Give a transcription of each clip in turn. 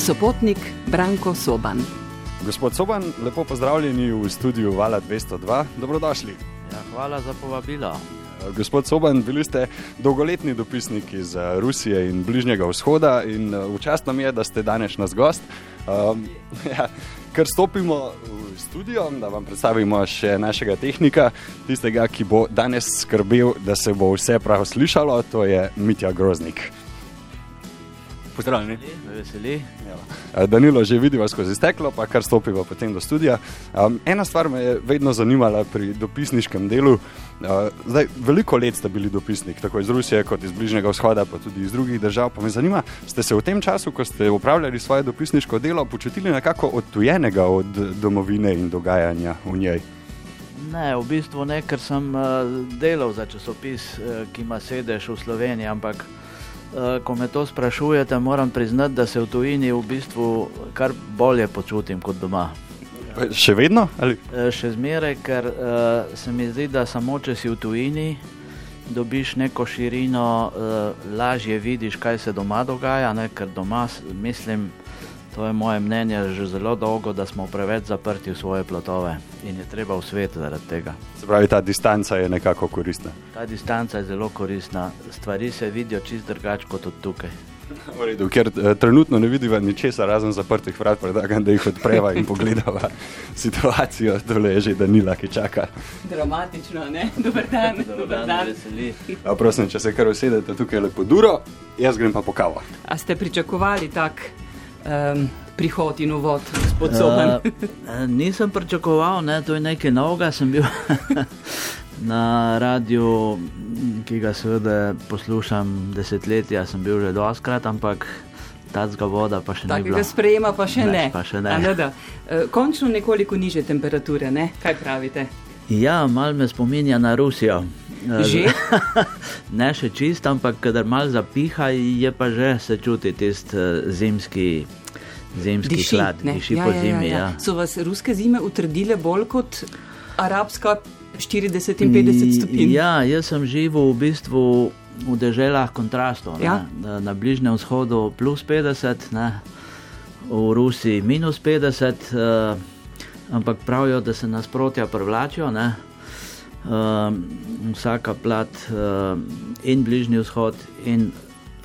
sopotnik Branko Soban. Gospod Soban, lepo pozdravljeni v studiu Vala 202. Dobrodošli. Ja, hvala za povabilo. Gospod Soban, bili ste dolgoletni dopisnik iz eh, Rusije in Bližnjega vzhoda in eh, včasno mi je, da ste danes naš gost. Um, ja, ker stopimo v studio, da vam predstavimo še našega tehnika, tistega, ki bo danes skrbel, da se bo vse prav slišalo, to je Mitja Groznik. Pozdravljeni. Veseli. Ja. Danilo že vidiva skozi steklo, pa kar stopiva potem do studia. Um, ena stvar me je vedno zanimala pri dopisniškem delu. Uh, zdaj, veliko let ste bili dopisnik, tako iz Rusije, kot iz Bližnjega vzhoda, pa tudi iz drugih držav. Pa me zanima, ste se v tem času, ko ste upravljali svoje dopisniško delo, počutili nekako odtujenega od domovine in dogajanja v njej? Ne, v bistvu ne, ker sem uh, delal za časopis, ki ima sedež v Sloveniji, ampak uh, ko me to sprašujete, moram priznati, da se v tujini v bistvu kar bolje počutim kot doma. Še vedno? Ali? Uh, še zmeraj, ker uh, se mi zdi, da samo če si v tujini, dobiš neko širino, uh, lažje vidiš, kaj se doma dogaja, ne? ker doma mislim. To je moje mnenje že zelo dolgo, da smo preveč zaprti v svoje platove in je treba v svet zaradi tega. Se pravi, ta distanca je nekako koristna. Ta distanca je zelo koristna, stvari se vidijo čist drugače kot od tukaj. V redu, ker eh, trenutno ne vidiva ničesar razen zaprtih vrat, predlagam, da jih odpreva in pogledava situacijo. Tole je že Danila, ki čaka. Dramatično, ne? Dober dan. Dober dan, veseli. A prosim, če se kar usedete tukaj lepo duro, jaz grem pa po kavo. A ste pričakovali tak um, prihod in uvod, gospod Soban? Uh, nisem pričakoval, ne, to je nekaj novega. Sem bil na radiju, ki ga seveda poslušam desetletja, sem bil že doskrat, ampak tacga voda pa še ne. Takega sprejema pa še Več ne. pa še ne. A ne da. E, Končno nekoliko niže temperature, ne? Kaj pravite? Ja, mal me spominja na Rusijo. Eh, Že? ne še čist, ampak kadar mal zapiha, je pa že se čuti tisti eh, zimski, zimski hlad, ne? diši po zimi. Ja, So vas ruske zime utrdile bolj kot arabska 40 in 50 stopinj? Ja, jaz sem živel v bistvu v deželah kontrastov. ne. Ja. Na, na Bližnjem vzhodu plus 50, ne? v Rusiji minus 50, uh, ampak pravijo, da se nasprotja privlačijo. ne. Um, vsaka plat uh, in Bližnji vzhod in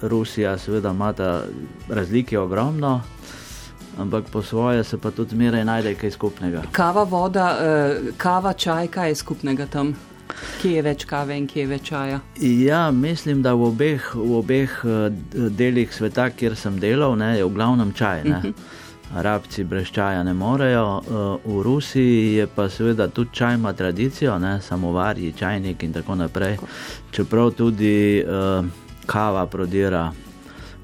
Rusija, seveda, imata razlike ogromno, ampak po svoje se pa tudi zmeraj najde kaj skupnega. Kava, voda, eh, kava, čaj, kaj je skupnega tam? Kje je več kave in kje je več čaja? Ja, mislim, da v obeh, v obeh eh, delih sveta, kjer sem delal, ne, je v glavnem čaj. Ne. Arabci brez čaja ne morejo, eh, v Rusiji je pa seveda tudi čaj ima tradicijo, ne, samovarji, čajnik in tako naprej. Čeprav tudi uh, kava prodira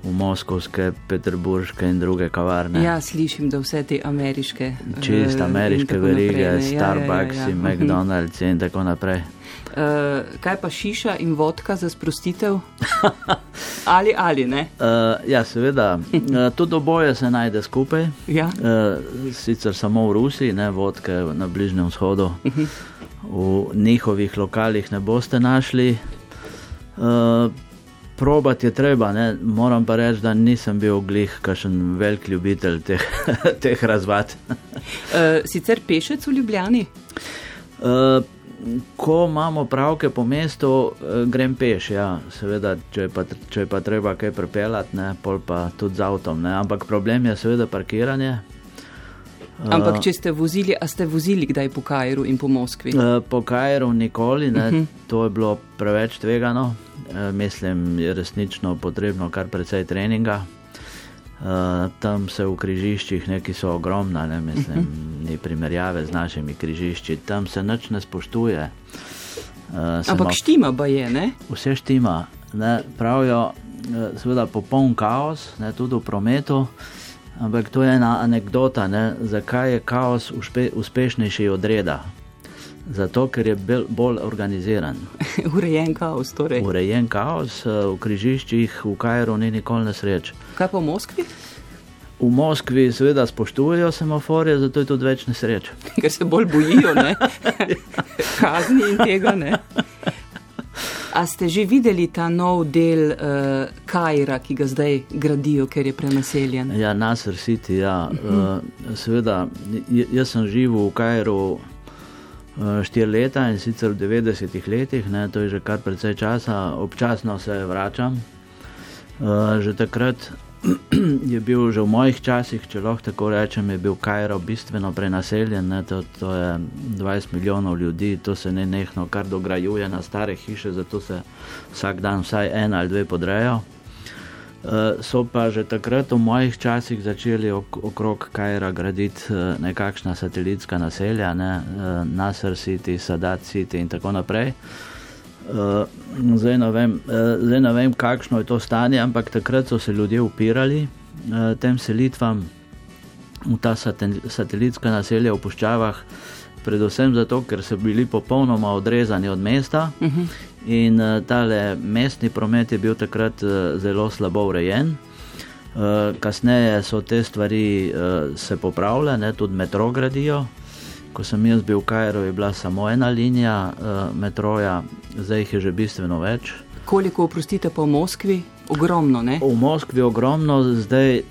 v moskovske, peterburške in druge kavarne. Ja, slišim, da vse te ameriške. eh, Čist in ameriške verige, naprej, ne. Ja, Starbucks ja, ja, ja. in Mhm. McDonald's in tako naprej. Eh, kaj pa šiša in vodka za sprostitev? ali, ali ne? Uh, ja, seveda, uh, tudi oboje se najde skupaj. Ja. Uh, sicer samo v Rusiji, ne vodke na Bližnjem vzhodu. V njihovih lokalih ne boste našli. Uh, Probati je treba, ne? moram pa reči, da nisem bil glih, kakšen velik ljubitelj teh, teh razvad. Eh, sicer pešec v Ljubljani? Uh, ko imamo pravke po mestu, eh, grem peš, ja, seveda, če je pa, če je pa treba kaj pripeljati, ne, pol pa tudi z avtom. Ne. Ampak problem je seveda parkiranje. Ampak če ste vozili, a ste vozili kdaj po Kajru in po Moskvi? Eh, Po Kajru nikoli, ne, to je bilo preveč tvegano. Eh, Mislim, je resnično potrebno kar precej treninga. Uh, tam se v križiščih neki so ogromna, ne mislim, ni primerjave z našimi križišči, tam se nič ne spoštuje. Uh, Ampak štima ba je, ne? vse štima. Ne, pravijo, eh, seveda, popoln kaos, ne, tudi v prometu. Ampak to je ena anekdota, ne, zakaj je kaos uspe, uspešnejši od reda. Zato, ker je bel, bolj organiziran. Urejen kaos, torej. Urejen kaos, eh, v križiščih v Kajru ni nikoli nesreč. Kaj pa v Moskvi? V Moskvi seveda spoštujejo semaforje, zato je tudi več nesreč. Ker se bolj bojijo, ne? Kazni in tega, ne? A ste že videli ta nov del uh, Kajra, ki ga zdaj gradijo, ker je prenaseljen? Ja, Nasr City, ja. Uh, seveda, jaz sem živel v Kajru uh, štiri leta in sicer v 90-ih letih, ne, to je že kar precej časa, občasno se vračam. Uh, že takrat je bil že v mojih časih, če lahko tako rečem, je bil Kajro bistveno prenaseljen, ne, to, to je 20 milijonov ljudi, to se ne nehno kar dograjuje na stare hiše, zato se vsak dan vsaj ena ali dve podrejo. Uh, so pa že takrat v mojih časih začeli ok okrog Kajra graditi uh, nekakšna satelitska naselja, ne, uh, Nasr City, Sadat City in tako naprej. Zdaj, ne vem, zdaj ne vem, kakšno je to stanje, ampak takrat so se ljudje upirali tem selitvam v ta satelitska naselja v puščavah, predvsem zato, ker so bili popolnoma odrezani od mesta uh mhm. -huh. In uh, tale mestni promet je bil takrat uh, zelo slabo urejen. Uh, kasneje so te stvari uh, se popravile, tudi metro gradijo, Ko sem jaz bil v Kajru, je bila samo ena linija uh, metroja, zdaj jih je že bistveno več. Koliko, oprostite, v Moskvi? Ogromno, ne? V Moskvi je ogromno, zdaj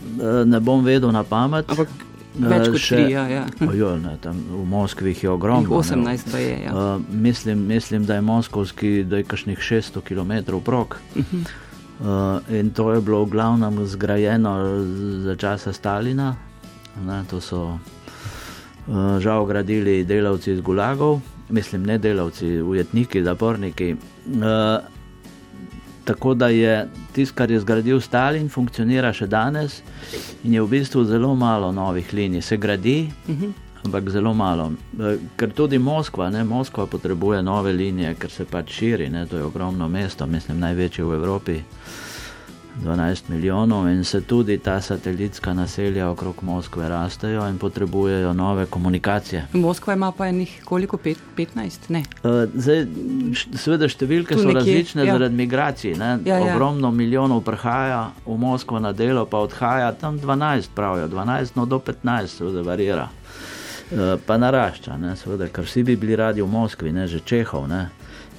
ne bom vedel na pamet. Ampak več kot še, tri, ja. ja. Ojo, ne, tam, v Moskvi jih je ogromno. 18 pa je, ja. Uh, mislim, mislim, da je moskovski, da je kakšnih 600 km prok. Uh -huh. uh, in to je bilo v glavnem zgrajeno za časa Stalina. Ne, to so Eh, žal gradili delavci iz Gulagov, mislim, ne delavci, ujetniki, zaporniki. Eh, tako da je tisto, kar je zgradil Stalin, funkcionira še danes in je v bistvu zelo malo novih linij. Se gradi, mhm. ampak zelo malo. Eh, ker tudi Moskva, ne, Moskva potrebuje nove linije, ker se pač širi, ne, to je ogromno mesto, mislim, največje v Evropi. 12 milijonov in se tudi ta satelitska naselja okrog Moskve rastejo in potrebujejo nove komunikacije. Moskva ima pa enih koliko, pet, 15? Ne. Uh, zdaj, seveda številke tu so nekje, različne ja. zaradi migracij. Ja, ja. Ogromno milijonov prihaja v Moskvo na delo, pa odhaja tam 12, pravijo 12, no do 15, seveda varira. Uh, pa narašča, ne, seveda, ker vsi bi bili radi v Moskvi, ne, že Čehov, ne,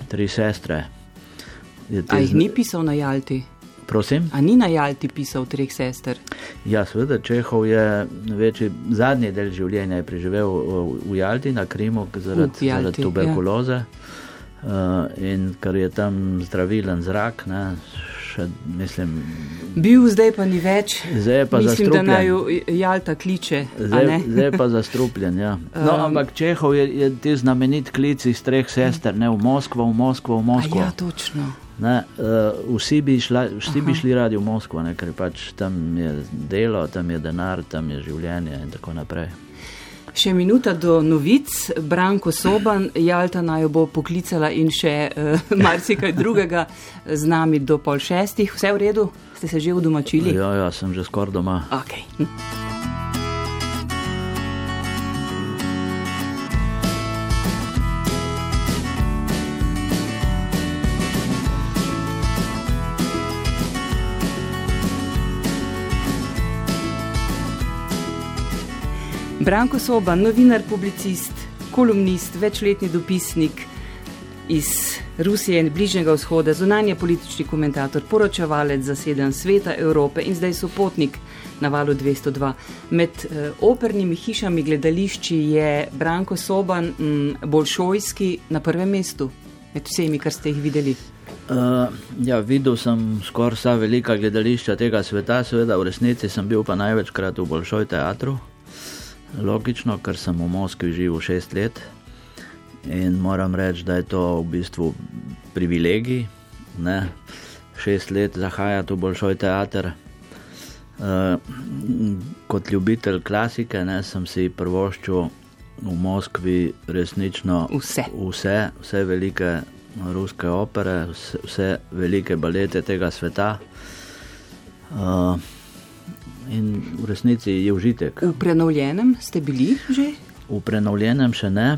tri sestre. A jih ni pisal na Jalti? Prosim? A ni na Jalti pisal treh sester? Ja, seveda, Čehov je večji, zadnji del življenja preživel v Jalti, na Krimu, zaradi, Jalti, zaradi ja. tuberkuloze. Ja. Uh, in ker je tam zdravilen zrak, ne, še, mislim. Bil zdaj pa ni več. Zdaj pa mislim, da naj Jalta kliče. Zdaj, zdaj pa zastrupljen. Ja. No, um, ampak Čehov je, je ti znamenit klic iz treh sester, ne v Moskvo, v Moskvo, v Moskvo. Ja, točno. Ne, uh, vsi, bi šla, vsi bi šli radi v Moskvo, ne, ker pač tam je delo, tam je denar, tam je življenje in tako naprej. Še minuta do novic, Branko Soban, Jalta naj bo poklicala in še uh, marsikaj drugega z nami do pol šestih. Vse v redu? Ste se že vdomačili? Ja, ja, sem že skoraj doma. Okay. Branko Soba, novinar, publicist, kolumnist, večletni dopisnik iz Rusije in Bližnjega vzhoda, zunanje politični komentator, poročevalec za sedem sveta Evrope in zdaj sopotnik na valu 202. Med uh, opernimi hišami gledališči je Branko Soban m, bolšojski na prvem mestu, med vsemi, kar ste jih videli. Uh, ja, videl sem skoraj vsa velika gledališča tega sveta, seveda v resnici sem bil pa največkrat v Bolšoj teatru. Logično, ker sem v Moskvi živel šest let in moram reči, da je to v bistvu privilegij. Ne? Šest let zahajati v Bolšoj teater. Uh, kot ljubitelj klasike ne, sem si prvoščil v Moskvi resnično vse, vse, vse velike ruske opere, vse, vse velike balete tega sveta. Uh, in v resnici je užitek. V prenovljenem ste bili že? V prenovljenem še ne,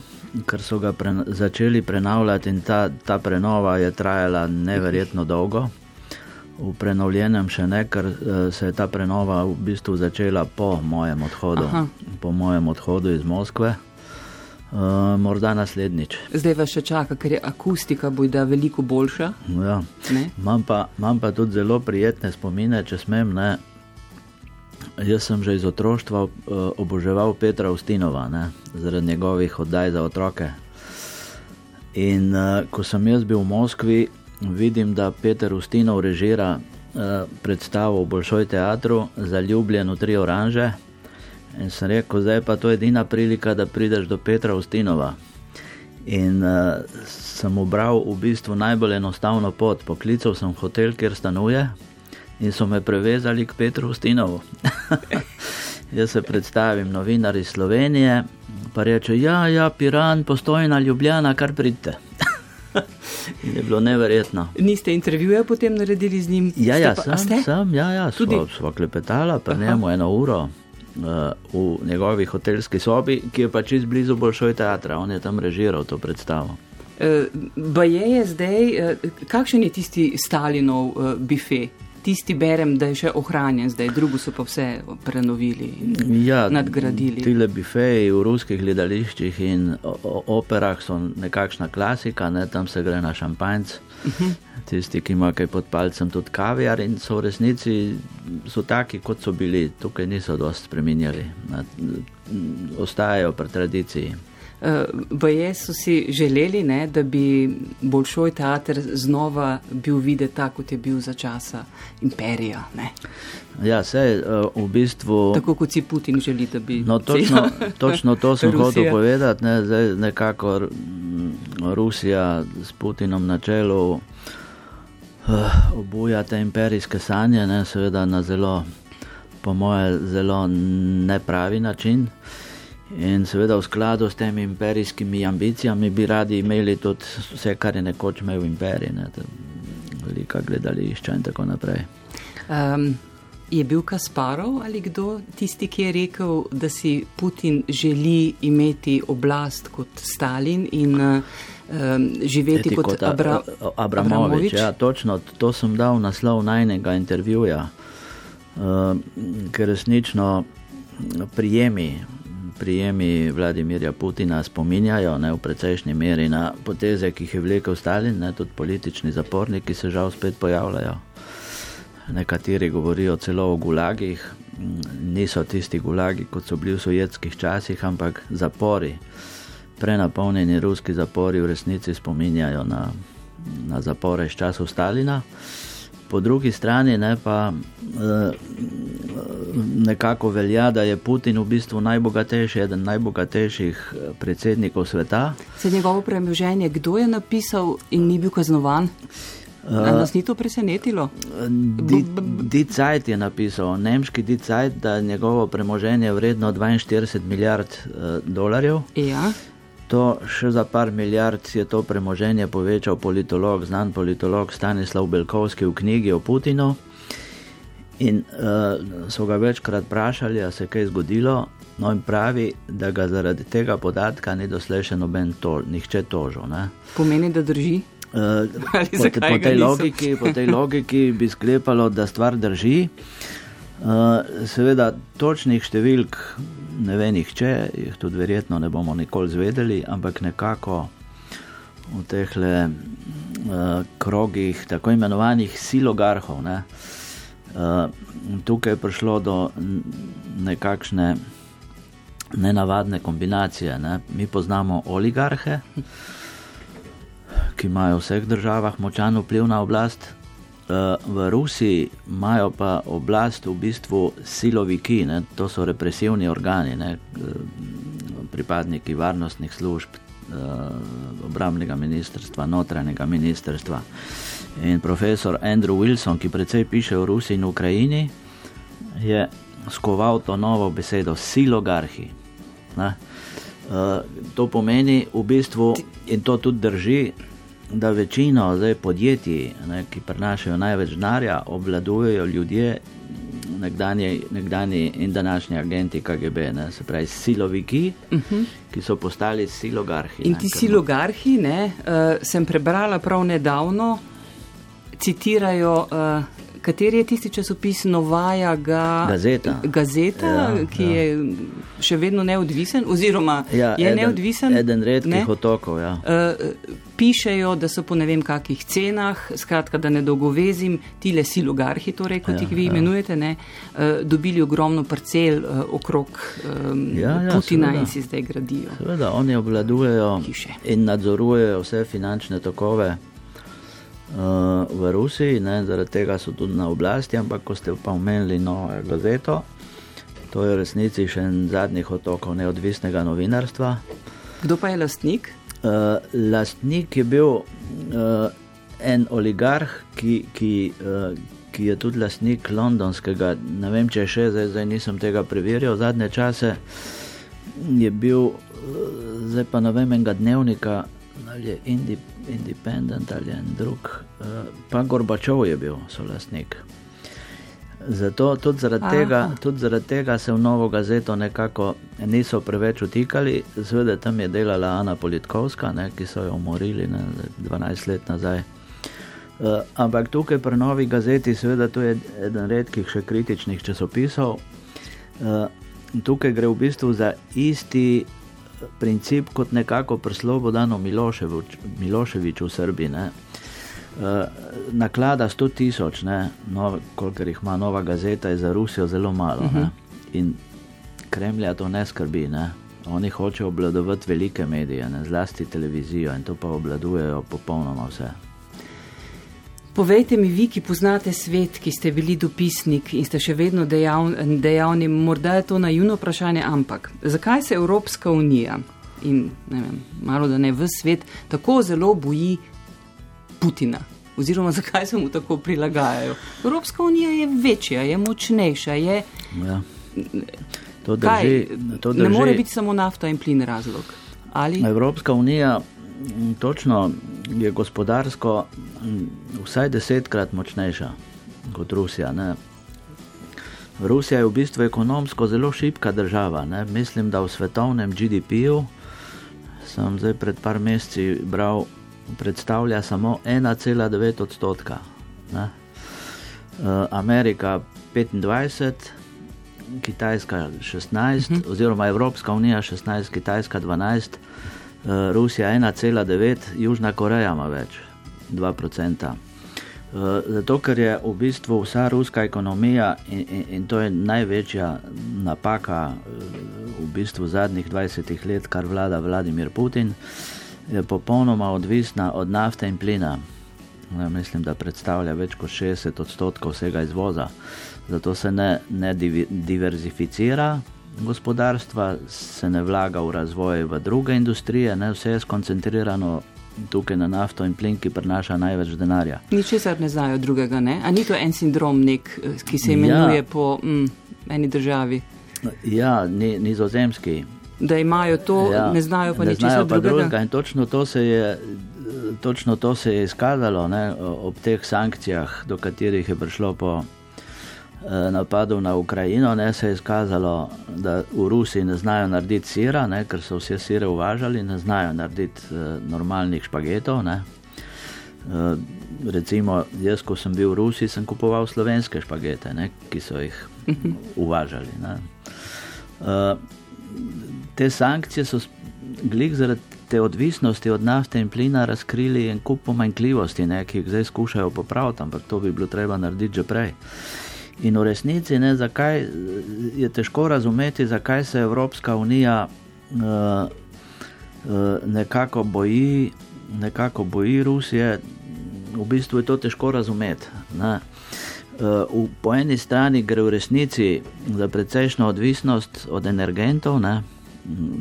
ker so ga pre, začeli prenavljati in ta, ta prenova je trajala neverjetno dolgo. V prenovljenem še ne, ker uh, se je ta prenova v bistvu začela po mojem odhodu, po mojem odhodu iz Moskve. Uh, morda naslednjič. Zdaj vas še čaka, ker je akustika bojda veliko boljša. Ja. Imam, pa, imam pa tudi zelo prijetne spomine, če smem. Ne. Jaz sem že iz otroštva uh, oboževal Petra Ustinova, ne, zaradi njegovih oddaj za otroke. In uh, ko sem jaz bil v Moskvi, vidim, da Peter Ustinov režira uh, predstavo v Bolšoj teatru za ljubljeno tri oranže. In sem rekel, zdaj pa to je edina prilika, da prideš do Petra Ustinova. In uh, sem obral v bistvu najbolj enostavno pot. Poklical sem hotel, kjer stanuje in so me prevezali k Petru Ustinovu. Jaz se predstavim, novinar iz Slovenije, pa reče: Ja, ja, Piran, postojna Ljubljana, kar pridite. In je bilo neverjetno. Niste intervjuje potem naredili z njim? Ja, ja, pa, sem, sem, ja, ja, smo, smo klepetali, pa ne eno uro. Uh, v njegovi hotelski sobi, ki je pač čez blizu Bolšoj teatra, on je tam režiral to predstavo. Uh, Baje je zdaj, uh, kakšen je tisti Stalinov uh, bife? Tisti berem, da je še ohranjen, zdaj drugo so pa vse prenovili in ja, nadgradili. Tile bifeji v ruskih gledališčih in operah so nekakšna klasika, ne? tam se gre na šampanjc. Uh mhm. -huh tisti, ki ima kaj pod palcem, tudi kaviar in so v resnici so taki, kot so bili, tukaj niso dosti spremenjali, ostajajo pri tradiciji. Baje so si želeli, ne, da bi Bolšoj teater znova bil videti tako, kot je bil za časa imperija. Ne. Ja, vse uh, v bistvu. Tako kot si Putin želi, da bi. No, točno, točno to sem hotel povedati. Ne, zdaj nekako Rusija s Putinom na čelu uh, obuja te imperijske sanje, ne, seveda na zelo, po moje, zelo nepravi način. In seveda v skladu s temi imperijskimi ambicijami bi radi imeli tudi vse, kar je nekoč imel v imperiji, ne, velika gledališča in tako naprej. Um, je bil Kasparov ali kdo tisti, ki je rekel, da si Putin želi imeti oblast kot Stalin in uh, um, živeti Eti kot, kot Abra Abramovič. Abramovič. Ja, točno to sem dal naslov najnega intervjuja, uh, ker resnično prijemi. Prijemi Vladimirja Putina spominjajo ne, v precejšnji meri na poteze, ki jih je vlekel Stalin, ne, tudi politični zaporniki se žal spet pojavljajo. Nekateri govorijo celo o gulagih, niso tisti gulagi, kot so bili v sovjetskih časih, ampak zapori prenapolnjeni ruski zapori v resnici spominjajo na, na zapore iz časov Stalina. Po drugi strani ne, pa eh, nekako velja, da je Putin v bistvu najbogatejši, eden najbogatejših eh, predsednikov sveta. Se njegovo premoženje, kdo je napisal in ni bil kaznovan? Ali nas ni to presenetilo? Dicajt je napisal, nemški Dicajt, da je njegovo premoženje vredno 42 milijard dolarjev. Ja to še za par milijard je to premoženje povečal politolog, znan politolog Stanislav Belkovski v knjigi o Putinu. In uh, so ga večkrat vprašali, ali se je kaj zgodilo, no in pravi, da ga zaradi tega podatka ni doslej še noben to, nihče tožil. Ne? Pomeni, da drži. Uh, po, po, tej logiki, po tej logiki bi sklepalo, da stvar drži. Uh, seveda, točnih številk ne ve nihče, jih tudi verjetno ne bomo nikoli zvedeli, ampak nekako v teh le uh, krogih, tako imenovanih silogarhov, ne, uh, tukaj je prišlo do nekakšne nenavadne kombinacije. Ne. Mi poznamo oligarhe, ki imajo v vseh državah močan vpliv na oblast. Eh, v Rusiji imajo pa oblast v bistvu siloviki, ne? to so represivni organi, ne? Eh, pripadniki varnostnih služb, eh, obramnega ministrstva, notranjega ministrstva. In profesor Andrew Wilson, ki precej piše o Rusiji in Ukrajini, je skoval to novo besedo silogarhi. Ne? To pomeni v bistvu, in to tudi drži, da večino zdaj, podjetij, ne, ki prinašajo največ denarja, obvladujejo ljudje, nekdanje, nekdani in današnji agenti KGB, ne, se pravi siloviki, uh mhm. -huh. ki so postali silogarhi. In ne, ti silogarhi, ne, uh, sem prebrala prav nedavno, citirajo. Uh, Kateri je tisti časopis Novaja ga, Gazeta, gazeta ja, ki ja. je še vedno neodvisen, oziroma ja, je eden, neodvisen? Eden redkih ne? otokov. Ja. Uh, pišejo, da so po ne vem kakih cenah, skratka, da ne dolgovezim, tile silogarhi, torej, kot Ja, jih vi ja. imenujete, ne, uh, dobili ogromno parcel uh, okrog um, Ja, ja, Putina seveda. in si zdaj gradijo. Seveda, oni obvladujejo Hiše. in nadzorujejo vse finančne tokove v Rusiji, ne, zaradi tega so tudi na oblasti, ampak ko ste pa omenili novo gazeto, to je v resnici še en zadnjih otokov neodvisnega novinarstva. Kdo pa je lastnik? Uh, lastnik je bil uh, en oligarh, ki, ki, uh, ki je tudi lastnik londonskega, ne vem če je še, zdaj, zdaj nisem tega preveril, zadnje čase je bil, uh, zdaj pa ne vem, enega dnevnika, ali je Indi, Independent ali en drug, uh, pa Gorbačov je bil solastnik. Zato tudi zaradi, Aha. tega, tudi zaradi tega se v novo gazeto nekako niso preveč utikali. Seveda tam je delala Ana Politkovska, ne, ki so jo umorili ne, 12 let nazaj. Uh, ampak tukaj pri novi gazeti, seveda, to je eden redkih še kritičnih časopisov. Uh, tukaj gre v bistvu za isti princip kot nekako pri Slobodanu Miloševič, Miloševiču v Srbiji. Ne. Uh, naklada 100 tisoč, no, kolikor jih ima nova gazeta, je za Rusijo zelo malo. Uh -huh. In Kremlja to ne skrbi. Ne. Oni hočejo obvladovati velike medije, ne, zlasti televizijo, in to pa obvladujejo popolnoma vse. Povejte mi, vi, ki poznate svet, ki ste bili dopisnik in ste še vedno dejav, dejavni, morda je to naivno vprašanje, ampak zakaj se Evropska unija in ne vem, malo da ne v svet tako zelo boji Putina? Oziroma, zakaj se mu tako prilagajajo? Evropska unija je večja, je močnejša, je. Ja. To Kaj? drži, to Ne more biti samo nafta in plin razlog. Ali? Evropska unija točno je gospodarsko vsaj desetkrat močnejša kot Rusija. Ne. Rusija je v bistvu ekonomsko zelo šibka država. Ne. Mislim, da v svetovnem GDP-ju sem zdaj pred par meseci bral, predstavlja samo 1,9 odstotka. Ne. Eh, Amerika 25, Kitajska 16, uh -huh. oziroma Evropska unija 16, Kitajska 12, uh, Rusija 1,9, Južna Koreja ima več, 2%. Uh, zato, ker je v bistvu vsa ruska ekonomija in, in, in to je največja napaka uh, v bistvu zadnjih 20 let, kar vlada Vladimir Putin, je popolnoma odvisna od nafte in plina. Ja, mislim, da predstavlja več kot 60 odstotkov vsega izvoza. Zato se ne, ne diverzificira gospodarstva, se ne vlaga v razvoj v druge industrije, ne, vse je skoncentrirano tukaj na nafto in plin, ki prinaša največ denarja. Ničesar ne znajo drugega, ne? A ni to en sindrom, nek, eh, ki se imenuje Ja. po mm, eni državi? Ja, ni, nizozemski. Da imajo to, ja, ne znajo pa ne ničesar znajo pa drugega. drugega. In točno to se je, točno to se je izkazalo ne, ob teh sankcijah, do katerih je prišlo po eh, napadu na Ukrajino. Ne, se je izkazalo, da v Rusiji ne znajo narediti sira, ne, ker so vse sire uvažali, ne znajo narediti eh, normalnih špagetov. Ne. Eh, recimo, jaz, ko sem bil v Rusiji, sem kupoval slovenske špagete, ne, ki so jih uvažali. Ne. Eh, te sankcije so glih zaradi te odvisnosti od nafte in plina razkrili en kup pomanjkljivosti, ne, ki jih zdaj skušajo popraviti, ampak to bi bilo treba narediti že prej. In v resnici ne, zakaj, je težko razumeti, zakaj se Evropska unija uh, uh, nekako, boji, nekako boji Rusije. V bistvu je to težko razumeti. Ne. Uh, v, po eni strani gre v resnici za precejšno odvisnost od energentov, ne,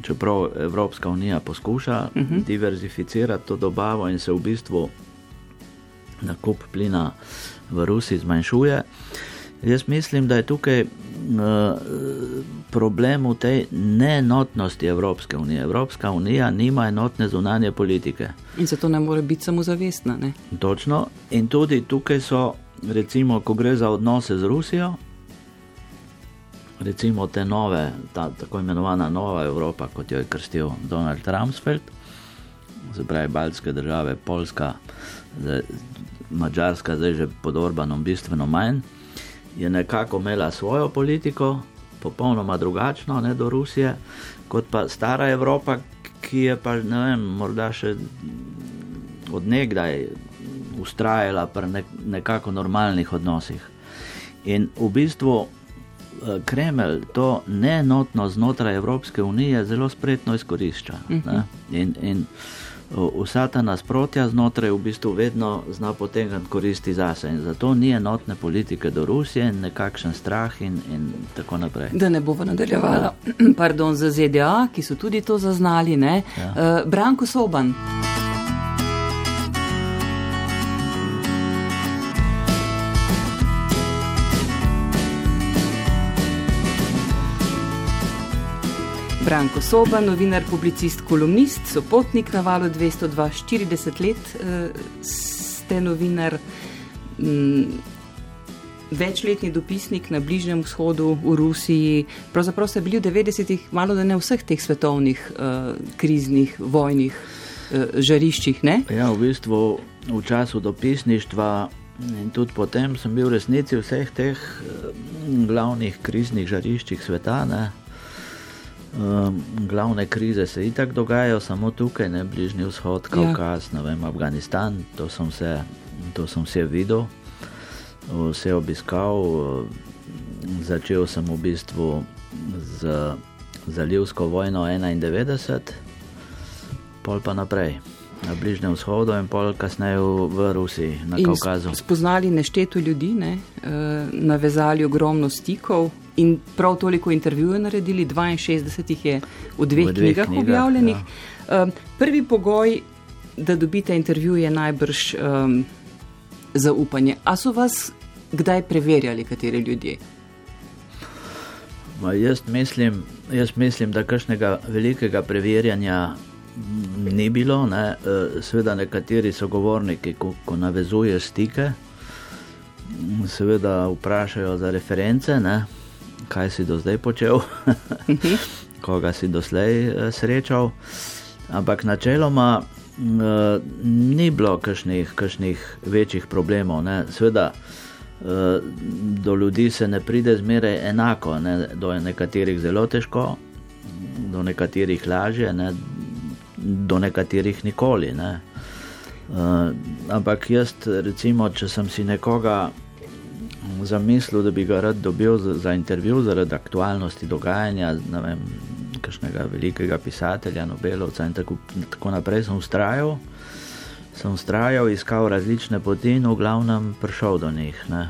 čeprav Evropska unija poskuša uh -huh. diverzificirati to dobavo in se v bistvu nakup plina v Rusiji zmanjšuje. Jaz mislim, da je tukaj uh, problem v tej neenotnosti Evropske unije. Evropska unija nima enotne zunanje politike. In zato ne more biti samozavestna. Ne? Točno. In tudi tukaj so, recimo, ko gre za odnose z Rusijo, recimo te nove, ta tako imenovana nova Evropa, kot jo je krstil Donald Rumsfeld, se pravi Baltske države, Poljska, zdaj, Mačarska, zdaj že pod Orbanom bistveno manj, je nekako imela svojo politiko, popolnoma drugačno ne, do Rusije, kot pa stara Evropa, ki je pa ne vem, morda še odnegdaj ustrajala pri nek, nekako normalnih odnosih. In v bistvu eh, Kremelj to neenotno znotraj Evropske unije zelo spretno izkorišča. Uh Mhm. -huh. in, in vsa ta nasprotja znotraj v bistvu vedno zna potegniti koristi zase. In zato ni enotne politike do Rusije, nekakšen strah in, in tako naprej. Da ne bomo nadaljevala, pardon, za ZDA, ki so tudi to zaznali, ne? Ja. Uh, Branko Soban. Branko Soba, novinar, publicist, kolumnist, sopotnik na valu 202, 40 let uh, ste novinar, m, večletni dopisnik na Bližnjem vzhodu, v Rusiji. Pravzaprav ste bili v 90-ih malo da ne vseh teh svetovnih uh, kriznih, vojnih uh, žariščih, ne? Ja, v bistvu v času dopisništva in tudi potem sem bil v resnici v vseh teh eh, glavnih kriznih žariščih sveta. Ne. Um, glavne krize se itak dogajajo samo tukaj, ne Bližnji vzhod, Kaukaz, ja. vem, Afganistan, to sem, vse, to sem vse videl, vse obiskal. Začel sem v bistvu z zalivsko vojno 91, pol pa naprej. Na Bližnjem vzhodu in pol kasneje v Rusiji, na In Kaukazu. Spoznali nešteto ljudi, ne? uh, navezali ogromno stikov in prav toliko intervjujev naredili, 62 jih je v dveh, V dveh knjigah, knjigah, objavljenih. Ja. Uh, prvi pogoj, da dobite intervju, je najbrž um, zaupanje. A so vas kdaj preverjali, kateri ljudje? Ma, jaz, mislim, jaz mislim, da kakšnega velikega preverjanja ni bilo. Ne. Seveda nekateri sogovorniki, ko, ko navezuje stike, seveda vprašajo za reference, ne, kaj si do zdaj počel, koga si doslej srečal. Ampak načeloma ni bilo kakšnih, kakšnih večjih problemov. Ne. Seveda do ljudi se ne pride zmeraj enako, ne. do nekaterih zelo težko, do nekaterih lažje. Ne do nekaterih nikoli. Ne. Uh, ampak jaz, recimo, če sem si nekoga zamislil, da bi ga rad dobil za, za intervju zaradi aktualnosti dogajanja, ne vem, kakšnega velikega pisatelja, Nobelovca in tako, tako naprej, sem ustrajal, sem ustrajal, iskal različne poti in v glavnem prišel do njih. Ne.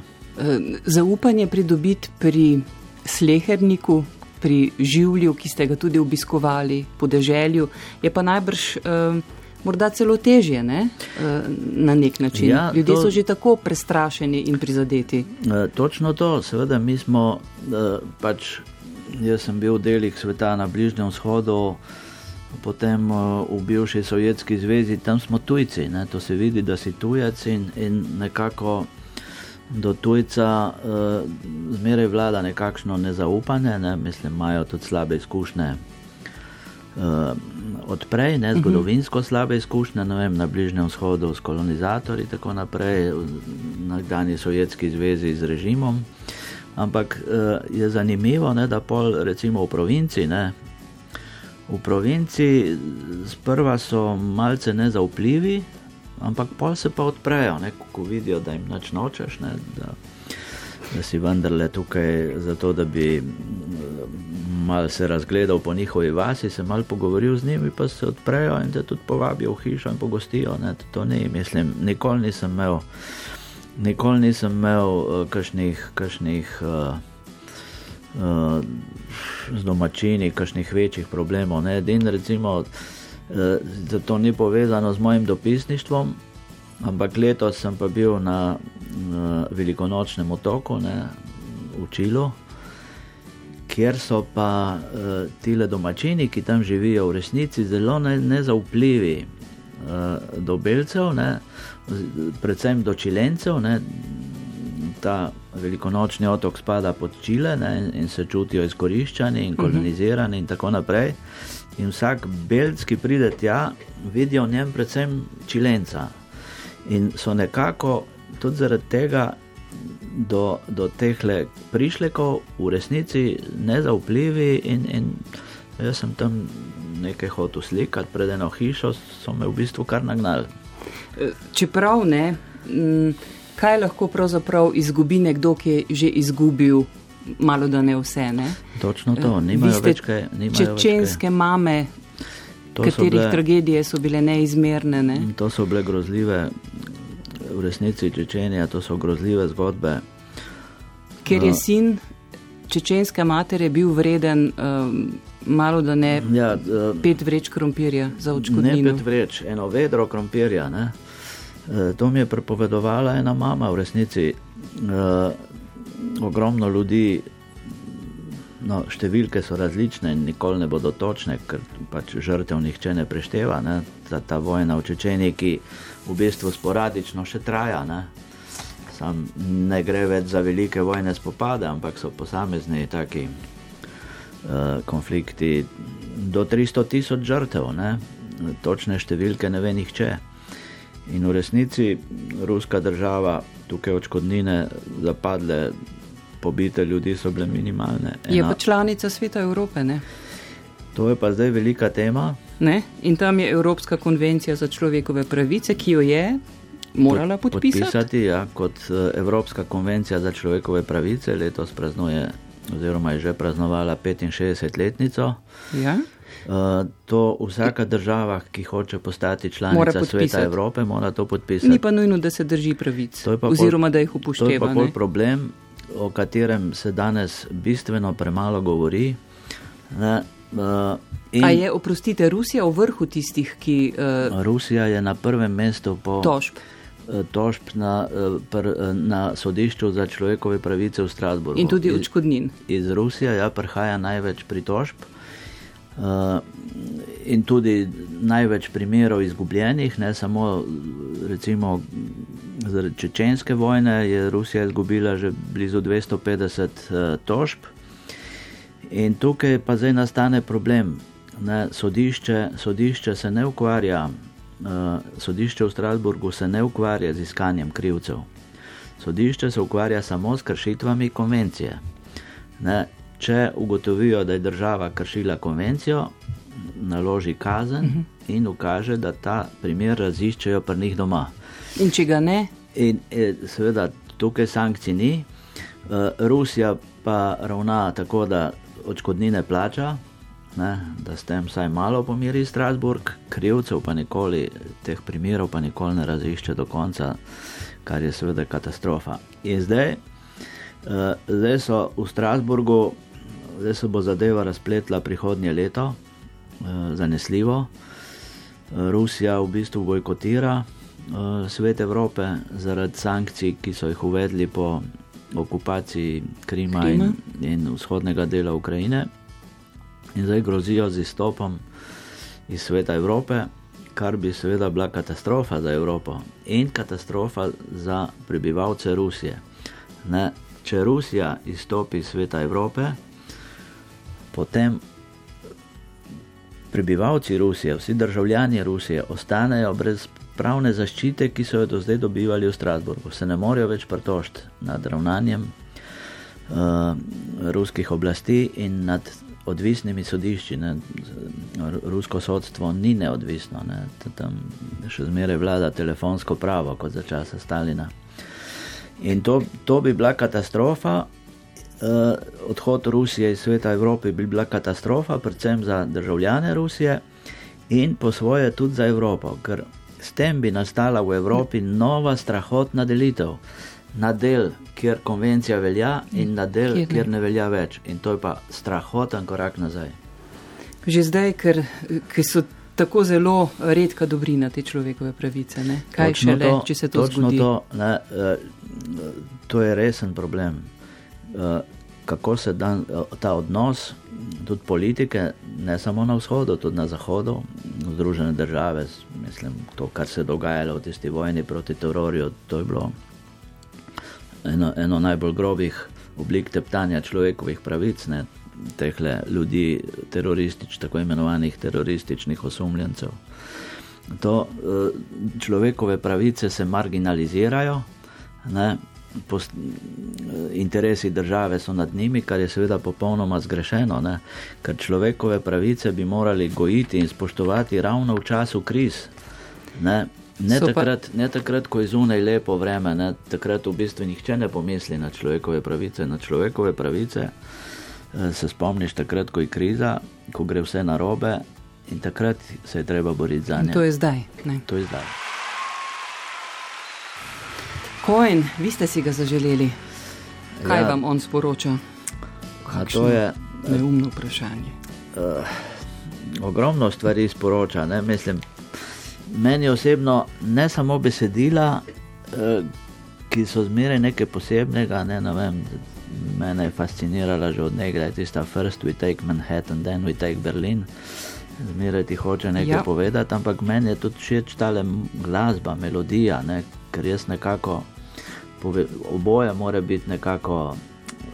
Zaupanje pridobiti pri sleherniku, pri življu, ki ste ga tudi obiskovali, podeželju, je pa najbrž uh, morda celo težje ne? uh, na nek način. Ja, Ljudje to, so že tako prestrašeni in prizadeti. Uh, točno to, seveda mi smo, uh, pač jaz sem bil delih sveta na Bližnjem vzhodu. Potem v bivši Sovjetski zvezi, tam smo tujci, ne? to se vidi, da si tujec in, in nekako do tujca uh, zmeraj vlada nekakšno nezaupanje, ne? mislim, imajo tudi slabe izkušnje uh, odprej, ne? zgodovinsko slabe izkušnje, ne vem, na Bližnjem vzhodu s kolonizatorji in tako naprej, na nekdanji Sovjetski zvezi z režimom. Ampak uh, je zanimivo, ne, da pol recimo v provinci, ne, v provinci sprva so malce nezaupljivi, ampak pol se pa odprejo, ne, ko vidijo, da jim noč nočeš, ne, da, da si vendarle tukaj zato, da bi mal se razgledal po njihovi vasi, se mal pogovoril z njimi, pa se odprejo in te tudi povabijo v hišo in pogostijo. Ne, to ni, mislim, nikoli nisem imel. Nikoli nisem imel uh, kakšnih, kakšnih uh, uh, z domačini, kakšnih večjih problemov. In recimo, uh, to ni povezano z mojim dopisništvom, ampak letos sem pa bil na uh, velikonočnem otoku, ne, v Čilu, kjer so pa uh, tile domačini, ki tam živijo, v resnici zelo ne, nezaupljivi uh, do belcev. Ne, predvsem do čilencev, ne, ta velikonočni otok spada pod Čile ne, in se čutijo izkoriščani in kolonizirani in tako naprej. In vsak belc, ki pride tja, vidi v njem predvsem čilenca. In so nekako tudi zaradi tega do, do teh prišlekov v resnici nezaupljivi. In, in jaz sem tam nekaj hotel slikati pred eno hišo, so me v bistvu kar nagnali. Čeprav ne, kaj lahko pravzaprav izgubi nekdo, ki je že izgubil malo da ne vse. Ne? Točno to, nimajo več kaj. Čečenske mame, to katerih bile, tragedije so bile neizmerne. Ne? To so bile grozljive, v resnici Čečenija, to so grozljive zgodbe. Ker je no. sin čečenske matere bil vreden. Um, Malo da ne ja, uh, pet vreč krompirja za očkodnino. Ne pet vreč, eno vedro krompirja. Ne? E, to mi je prepovedovala ena mama v resnici. E, ogromno ljudi, no, številke so različne in nikoli ne bodo točne, ker pač žrtev nihče ne prešteva. Ne? Ta, ta vojna v Čečeni, ki v bistvu sporadično še traja. Ne? Sam ne gre več za velike vojne spopade, ampak so posamezni taki uh, konflikti do 300 tisoč žrtev, ne? točne številke ne ve nihče. In v resnici ruska država tukaj odškodnine zapadle pobite ljudi so bile minimalne. Ena... Je pa članica Sveta Evrope. Ne? To je pa zdaj velika tema. Ne? In tam je Evropska konvencija za človekove pravice, ki jo je morala podpisati. podpisati ja, kot eh, Evropska konvencija za človekove pravice letos praznuje, oziroma je že praznovala 65-letnico. Ja? Uh, to vsaka država, ki hoče postati članica Sveta Evrope, mora to podpisati. Ni pa nujno, da se drži pravic, oziroma da jih upošteva. To je pa bolj problem, o katerem se danes bistveno premalo govori. Ne, uh, in, A je, oprostite, Rusija v vrhu tistih, ki. Uh, Rusija je na prvem mestu po tožb. Eh, tožb na, pr, na sodišču za človekove pravice v Strasburgu. In tudi odškodnin. Iz, iz Rusije ja, prihaja največ pritožb in tudi največ primerov izgubljenih, ne samo recimo zaradi čečenske vojne je Rusija izgubila že blizu 250 uh, eh, tožb. In tukaj pa zdaj nastane problem. Ne, sodišče, sodišče se ne ukvarja, uh, sodišče v Strasburgu se ne ukvarja z iskanjem krivcev. Sodišče se ukvarja samo s kršitvami konvencije. Ne, če ugotovijo, da je država kršila konvencijo, naloži kazen uh mhm. -huh. in ukaže, da ta primer raziščejo pri njih doma. In če ga ne? In, in e, seveda tukaj sankcij ni, uh, Rusija pa ravna tako, da odškodnine plača, ne, da s tem vsaj malo pomiri Strasburg, krivcev pa nikoli, teh primerov pa nikoli ne razišče do konca, kar je seveda katastrofa. In zdaj, uh, zdaj so v Strasburgu, zdaj se bo zadeva razpletla prihodnje leto, uh, zanesljivo. Rusija v bistvu bojkotira uh, svet Evrope zaradi sankcij, ki so jih uvedli po okupaciji Krima, Krima. In, in vzhodnega dela Ukrajine. In zdaj grozijo z izstopom iz sveta Evrope, kar bi seveda bila katastrofa za Evropo in katastrofa za prebivalce Rusije. Ne, če Rusija izstopi iz sveta Evrope, potem prebivalci Rusije, vsi državljani Rusije ostanejo brez pravne zaščite, ki so jo do zdaj dobivali v Strasburgu. Se ne morejo več pritožiti nad ravnanjem uh, ruskih oblasti in nad odvisnimi sodišči. Ne. Rusko sodstvo ni neodvisno, ne. tam še zmeraj vlada telefonsko pravo, kot za časa Stalina. In to, to bi bila katastrofa. Uh, odhod Rusije iz sveta Evrope bi bila katastrofa, predvsem za državljane Rusije in po svoje tudi za Evropo, ker s tem bi nastala v Evropi nova strahotna delitev na del, kjer konvencija velja, in na del, kjer, kjer ne velja več. In to je pa strahoten korak nazaj. Že zdaj, ker, ker so tako zelo redka dobrina te človekove pravice, ne? kaj še le, če se to zgodi? To, ne, uh, to je resen problem. Uh, kako se dan, ta odnos, tudi politike, ne samo na vzhodu, tudi na zahodu, Združene države, mislim, to, kar se je dogajalo v tisti vojni proti terorju, to je bilo eno, eno najbolj grobih oblik teptanja človekovih pravic. Ne. teh ljudi, teroristič, tako imenovanih terorističnih osumljencev. To človekove pravice se marginalizirajo, ne, post, interesi države so nad njimi, kar je seveda popolnoma zgrešeno, ne, ker človekove pravice bi morali gojiti in spoštovati ravno v času kriz. Ne, Ne takrat, ne takrat, ko je zunaj lepo vreme, ne, takrat v bistvu nihče ne pomisli na človekove pravice. Na človekove pravice eh, se spomniš takrat, ko je kriza, ko gre vse na robe in takrat se je treba boriti za nje. To je zdaj. Ne. To je zdaj. Kojen, vi ste si ga zaželeli. Kaj ja. vam on sporoča? To je neumno vprašanje. Uh, ogromno stvari sporoča. Ne? Mislim, meni osebno ne samo besedila, uh, ki so zmeraj nekaj posebnega. Ne? Ne vem, mene je fascinirala že od nekdaj tista First we take Manhattan, then we take Berlin. Zmeraj ti hoče nekaj ja. povedati, ampak meni je tudi všeč ta glasba, melodija, ne? Ker jaz nekako oboje mora biti nekako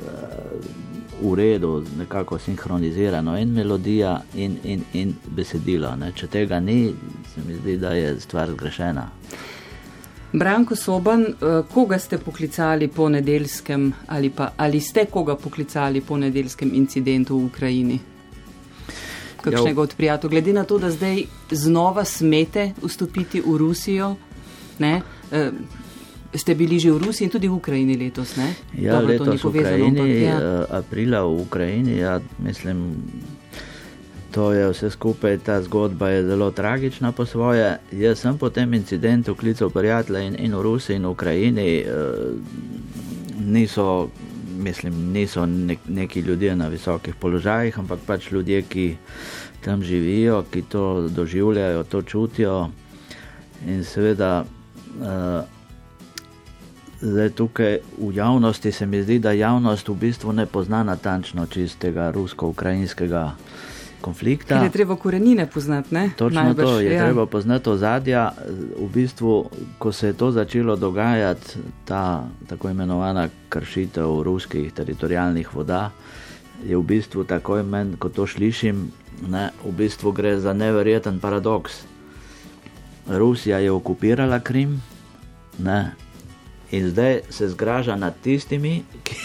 uh, v redu, nekako sinhronizirano, in melodija, in, in, in besedilo. Ne. Če tega ni, se mi zdi, da je stvar zgrešena. Branko Soban, uh, koga ste poklicali po nedeljskem, ali, pa, ali ste koga poklicali po nedeljskem incidentu v Ukrajini? Kakšnega od prijateljev, glede na to, da zdaj znova smete vstopiti v Rusijo, ne, uh, ste bili že v Rusiji in tudi v Ukrajini letos, ne? Ja, Dobro, letos v Ukrajini, ampak, ja. Eh, aprila v Ukrajini, ja, mislim, to je vse skupaj, ta zgodba je zelo tragična po svoje. Jaz sem po tem incidentu klical prijatelje in, in v Rusiji in v Ukrajini, eh, niso, mislim, niso nek, neki ljudje na visokih položajih, ampak pač ljudje, ki tam živijo, ki to doživljajo, to čutijo in seveda. Eh, Zdaj, tukaj v javnosti se mi zdi, da javnost v bistvu ne pozna natančno čistega rusko-ukrajinskega konflikta. Ker je treba korenine poznati, ne? Točno Najbrž, to je ja. treba poznati ozadja. V bistvu, ko se je to začelo dogajati, ta tako imenovana kršitev ruskih teritorijalnih voda, je v bistvu takoj meni, ko to slišim, ne, v bistvu gre za neverjeten paradoks. Rusija je okupirala Krim, ne, in zdaj se zgraža nad tistimi, ki,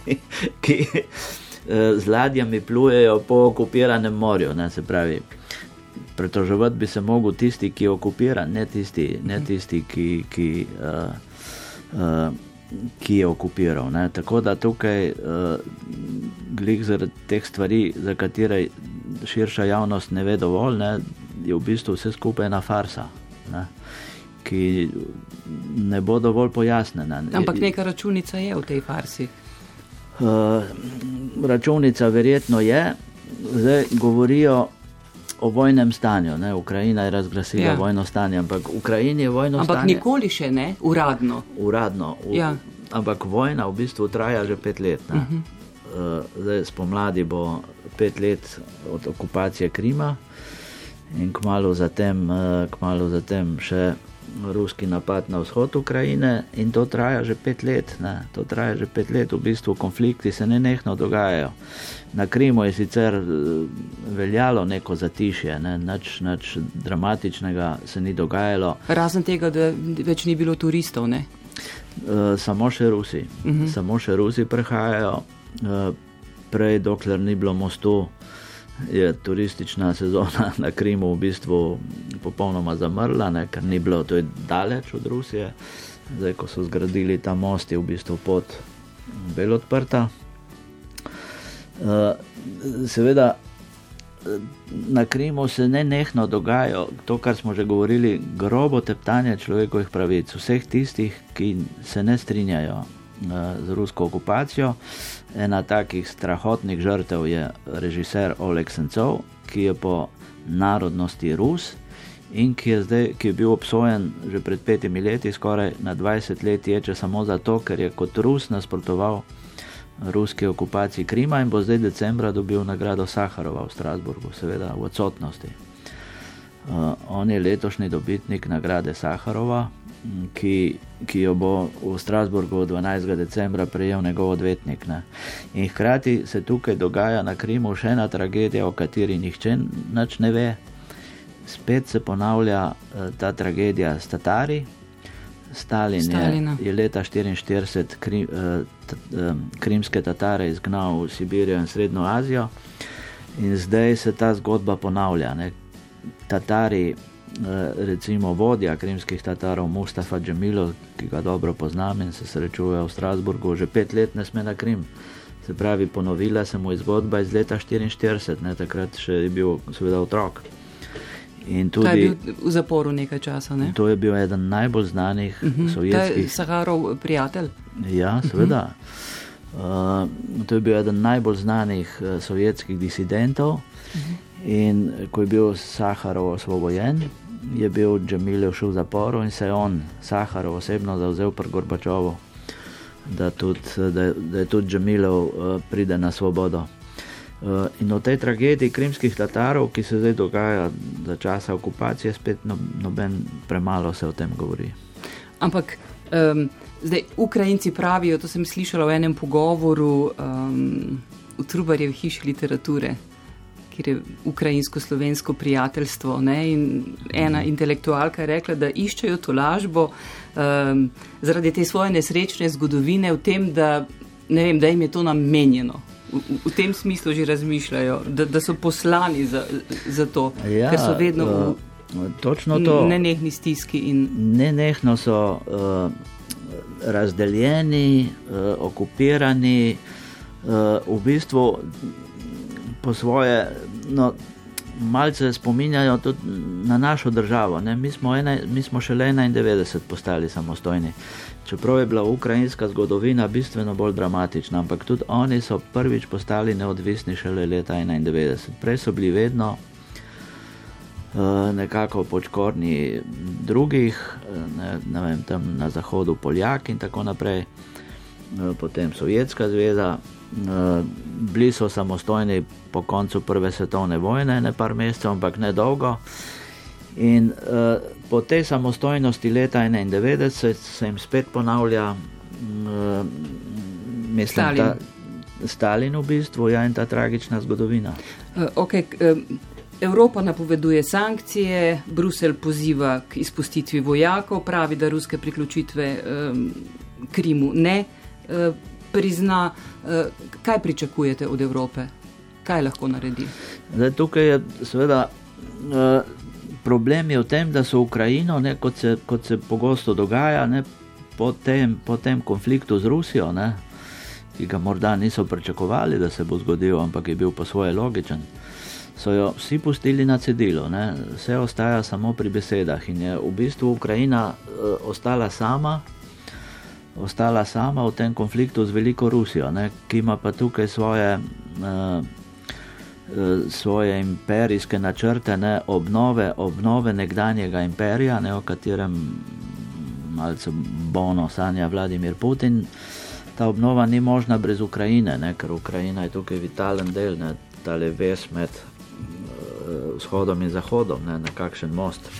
ki eh, z ladjami plujejo po okupiranem morju. Ne, se pravi, pretoževati bi se mogel tisti, ki je okupiran, ne tisti, ne tisti ki, ki, uh, uh, ki je okupiral. Ne. Tako da tukaj, uh, glik zaradi teh stvari, za katere širša javnost ne ve dovolj, ne, je v bistvu vse skupaj ena farsa. Ne ki ne bo dovolj pojasnjena. Ampak neka računica je v tej farsi. Uh, računica verjetno je, zdaj govorijo o vojnem stanju. Ne? Ukrajina je razglasila ja. vojno stanje, ampak v Ukrajini je vojno ampak stanje. Ampak nikoli še ne, uradno. Uradno. V, ja. Ampak vojna v bistvu traja že pet let. Uh -huh. uh, zdaj spomladi bo pet let od okupacije Krima in kmalo zatem, uh, kmalo zatem še ruski napad na vzhod Ukrajine in to traja že pet let. Ne. To traja že pet let, v bistvu konflikti se ne nehno dogajajo. Na Krimu je sicer eh, veljalo neko zatišje, ne. nič, nič dramatičnega se ni dogajalo. Razen tega, da več ni bilo turistov. Ne? Uh, samo še Rusi, uh mhm. -huh. samo še Rusi prehajajo, uh, prej dokler ni bilo mostu je turistična sezona na Krimu v bistvu popolnoma zamrla, ne, ker ni bilo, to je daleč od Rusije. Zdaj, ko so zgradili ta most, je v bistvu pot bolj odprta. Uh, seveda, na Krimu se ne nehno dogaja to, kar smo že govorili, grobo teptanje človekovih pravic, vseh tistih, ki se ne strinjajo z rusko okupacijo. Ena takih strahotnih žrtev je režiser Oleg Sencov, ki je po narodnosti Rus in ki je, zdaj, ki je bil obsojen že pred petimi leti, skoraj na 20 let, ječe samo zato, ker je kot Rus nasprotoval ruski okupaciji Krima in bo zdaj decembra dobil nagrado Saharova v Strasburgu, seveda v odsotnosti. Uh, on je letošnji dobitnik nagrade Saharova, ki, ki jo bo v Strasburgu 12. decembra prejel njegov odvetnik. Ne. In hkrati se tukaj dogaja na Krimu še ena tragedija, o kateri nihče nič ne ve. Spet se ponavlja uh, ta tragedija s Tatari. Stalin je, je leta 1944 kri, t, um, krimske Tatare izgnal v Sibirijo in Srednjo Azijo, in zdaj se ta zgodba ponavlja. Ne. Tatari Eh, recimo vodja krimskih Tatarov Mustafa Džemilov, ki ga dobro poznam in se srečuje v Strasburgu, že pet let ne sme na Krim. Se pravi, ponovila se mu je zgodba iz leta 1944, ne, takrat še je bil seveda otrok. In tudi, je bil v zaporu nekaj časa. Ne? To je bil eden najbolj znanih uh mhm. -huh. sovjetskih. Saharov prijatelj. Ja, seveda. Uh -huh. uh, to je bil eden najbolj znanih uh, sovjetskih disidentov. Uh mhm. -huh. In ko je bil Saharov osvobojen, je bil Džemiljev šel v zaporu in se je on, Saharov, osebno zauzel pri Gorbačovu, da, tudi, da, da je tudi Džemiljev uh, pride na svobodo. Uh, in o tej tragediji krimskih Tatarov, ki se zdaj dogaja za časa okupacije, spet no, noben premalo se o tem govori. Ampak um, zdaj Ukrajinci pravijo, to sem slišala v enem pogovoru um, v Trubarjevi hiši literature kjer je ukrajinsko-slovensko prijateljstvo. Ne? In ena mhm. intelektualka je rekla, da iščejo to lažbo um, zaradi te svoje nesrečne zgodovine v tem, da, vem, da jim je to namenjeno. V, v tem smislu že razmišljajo, da, da so poslani za, za to, ja, ker so vedno v uh, nenehni stiski. In... Nenehno so uh, razdeljeni, uh, okupirani, uh, v bistvu po svoje, no, malce spominjajo tudi na našo državo. Mi smo, ene, mi smo šele 91 postali samostojni. Čeprav je bila ukrajinska zgodovina bistveno bolj dramatična, ampak tudi oni so prvič postali neodvisni šele leta 91. Prej so bili vedno uh, nekako počkorni drugih, ne, ne vem, tam na zahodu Poljaki in tako naprej, uh, potem Sovjetska zveza. Bili so samostojni po koncu Prve svetovne vojne, ne par mesecev, ampak ne dolgo. In uh, po tej samostojnosti leta 1991 se jim spet ponavlja, uh, mislim, Stalin. Ta, Stalin v bistvu ja, in ta tragična zgodovina. Uh, okay, um, Evropa napoveduje sankcije, Bruselj poziva k izpustitvi vojakov, pravi, da ruske priključitve um, Krimu ne. Uh, prizna, eh, kaj pričakujete od Evrope, kaj lahko naredi? Zdaj, tukaj je seveda eh, problem je v tem, da so Ukrajino, ne, kot, se, kot se pogosto dogaja, ne, po, tem, po tem konfliktu z Rusijo, ne, ki ga morda niso pričakovali, da se bo zgodil, ampak je bil po svoje logičen. So jo vsi pustili na cedilu, ne? vse ostaja samo pri besedah, in je v bistvu Ukrajina uh, ostala sama, ostala sama v tem konfliktu z veliko Rusijo, ne, ki ima pa tukaj svoje, uh, svoje imperijske načrte, ne, obnove, obnove nekdanjega imperija, ne, o katerem malce bono sanja Vladimir Putin. Ta obnova ni možna brez Ukrajine, ne, ker Ukrajina je tukaj vitalen del, ne, tale ves med uh, vzhodom in zahodom, ne, na kakšen most.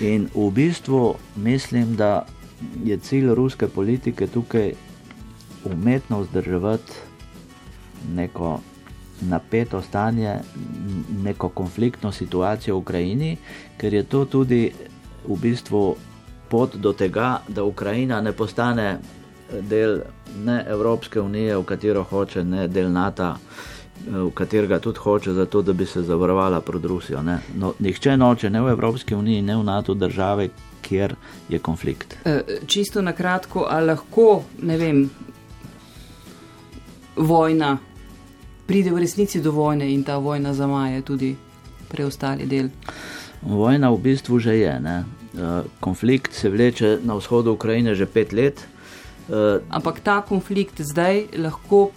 In v bistvu mislim, da je cilj ruske politike tukaj umetno vzdrževati neko napeto stanje, neko konfliktno situacijo v Ukrajini, ker je to tudi v bistvu pot do tega, da Ukrajina ne postane del ne Evropske unije, v katero hoče, ne del NATO. V katerega tudi hoče, zato da bi se zavarovala pred Rusijo. No, nihče noče, ne v Evropski uniji, ne v NATO države, kjer je konflikt. E, čisto na kratko, ali lahko, ne vem, vojna pride v resnici do vojne in ta vojna zamaje tudi preostali del? Vojna v bistvu že je. Ne? E, konflikt se vleče na vzhodu Ukrajine že pet let. Uh, Ampak ta konflikt zdaj lahko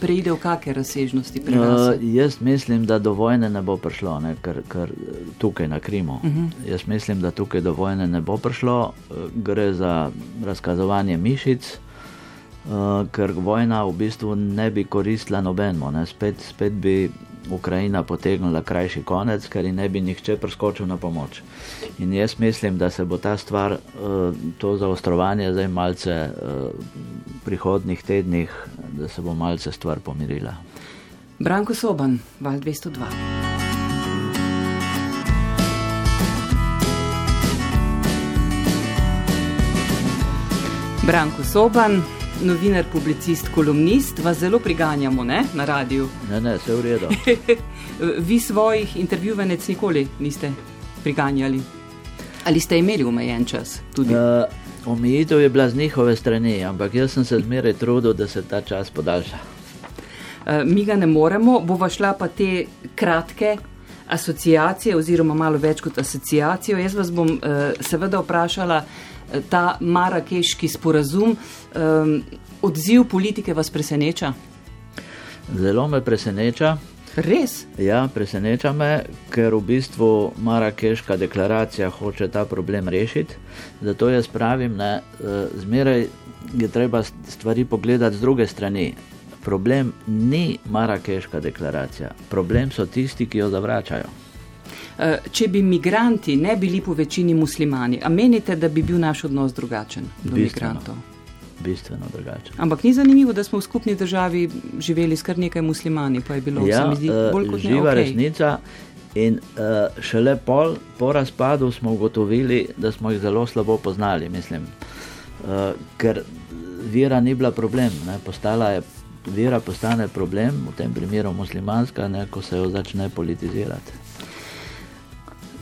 pride v kakšne razsežnosti pri? Uh, jaz mislim, da do vojne ne bo prišlo, ne, ker, ker tukaj na Krimu. Uh mhm. -huh. Jaz mislim, da tukaj do vojne ne bo prišlo, gre za razkazovanje mišic, uh, ker vojna v bistvu ne bi koristila nobeno. Spet, spet bi Ukrajina potegnila krajši konec, ker ji ne bi nihče preskočil na pomoč. In jaz mislim, da se bo ta stvar, to zaostrovanje zdaj malce v prihodnih tednih, da se bo malce stvar pomirila. Branko Soban, Val 202. Branko Soban, novinar, publicist, kolumnist, vas zelo priganjamo ne? na radiju. Ne, ne, vse v redu. Vi svojih intervjuvenec nikoli niste priganjali. Ali ste imeli omejen čas? Uh, omejitev je bila z njihove strani, ampak jaz sem se zmeraj trudil, da se ta čas podaljša. Uh, mi ga ne moremo, bova šla pa te kratke asociacije, oziroma malo več kot asociacijo. Jaz vas bom uh, seveda vprašala, ta marakeški sporazum. Um, odziv politike vas preseneča? Zelo me preseneča. Res? Ja, preseneča me, ker v bistvu Marakeška deklaracija hoče ta problem rešiti. Zato jaz pravim, da e, zmeraj je treba stvari pogledati z druge strani. Problem ni Marakeška deklaracija, problem so tisti, ki jo zavračajo. Eh, če bi migranti ne bili po večini muslimani, a menite, da bi bil naš odnos drugačen do bistveno, migrantov? Bistveno drugačen. Ampak ni zanimivo, da smo v skupni državi živeli s kar nekaj muslimani, pa je bilo ja, zdi, eh, bolj kot živa okay. resnica. In uh, šele pol, po razpadu smo ugotovili, da smo jih zelo slabo poznali, mislim, uh, ker vera ni bila problem, ne, postala je. Vera postane problem, v tem primeru muslimanska, ne, ko se jo začne politizirati.